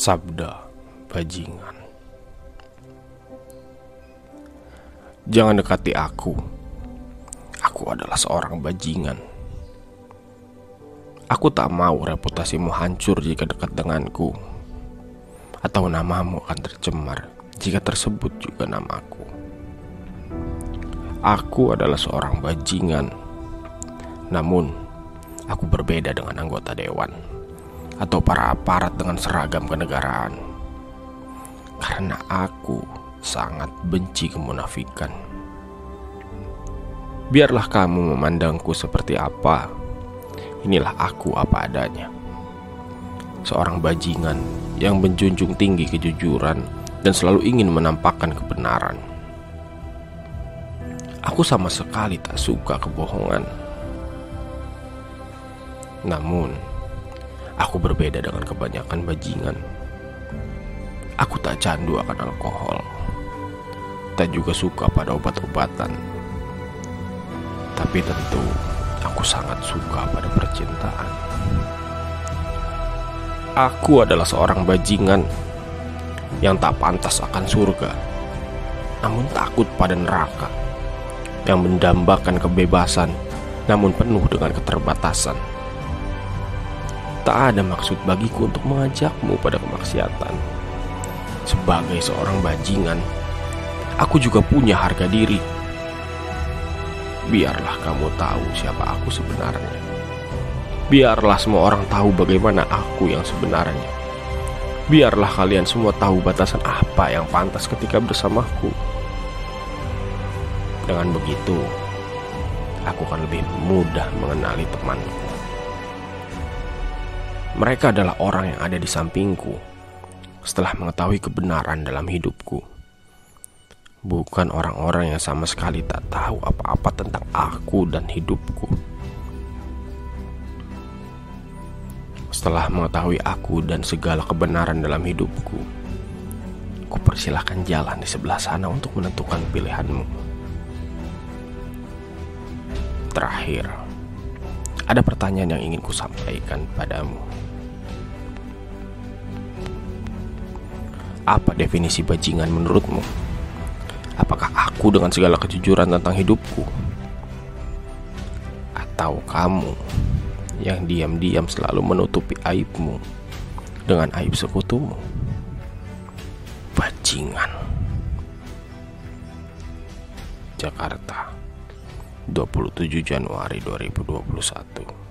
Sabda Bajingan. Jangan dekati aku. Aku adalah seorang bajingan. Aku tak mau reputasimu hancur jika dekat denganku. Atau namamu akan tercemar jika tersebut juga namaku. Aku adalah seorang bajingan. Namun Aku berbeda dengan anggota dewan atau para aparat dengan seragam kenegaraan. Karena aku sangat benci kemunafikan. Biarlah kamu memandangku seperti apa. Inilah aku apa adanya. Seorang bajingan yang menjunjung tinggi kejujuran dan selalu ingin menampakkan kebenaran. Aku sama sekali tak suka kebohongan. Namun, Aku berbeda dengan kebanyakan bajingan. Aku tak candu akan alkohol. Tak juga suka pada obat-obatan. Tapi tentu aku sangat suka pada percintaan. Aku adalah seorang bajingan yang tak pantas akan surga, namun takut pada neraka yang mendambakan kebebasan, namun penuh dengan keterbatasan. Tak ada maksud bagiku untuk mengajakmu pada kemaksiatan. Sebagai seorang bajingan, aku juga punya harga diri. Biarlah kamu tahu siapa aku sebenarnya. Biarlah semua orang tahu bagaimana aku yang sebenarnya. Biarlah kalian semua tahu batasan apa yang pantas ketika bersamaku. Dengan begitu, aku akan lebih mudah mengenali temanku. Mereka adalah orang yang ada di sampingku setelah mengetahui kebenaran dalam hidupku. Bukan orang-orang yang sama sekali tak tahu apa-apa tentang aku dan hidupku. Setelah mengetahui aku dan segala kebenaran dalam hidupku, ku persilahkan jalan di sebelah sana untuk menentukan pilihanmu. Terakhir, ada pertanyaan yang ingin ku sampaikan padamu. Apa definisi bajingan menurutmu? Apakah aku dengan segala kejujuran tentang hidupku? Atau kamu yang diam-diam selalu menutupi aibmu dengan aib sekutumu? Bajingan. Jakarta 27 Januari 2021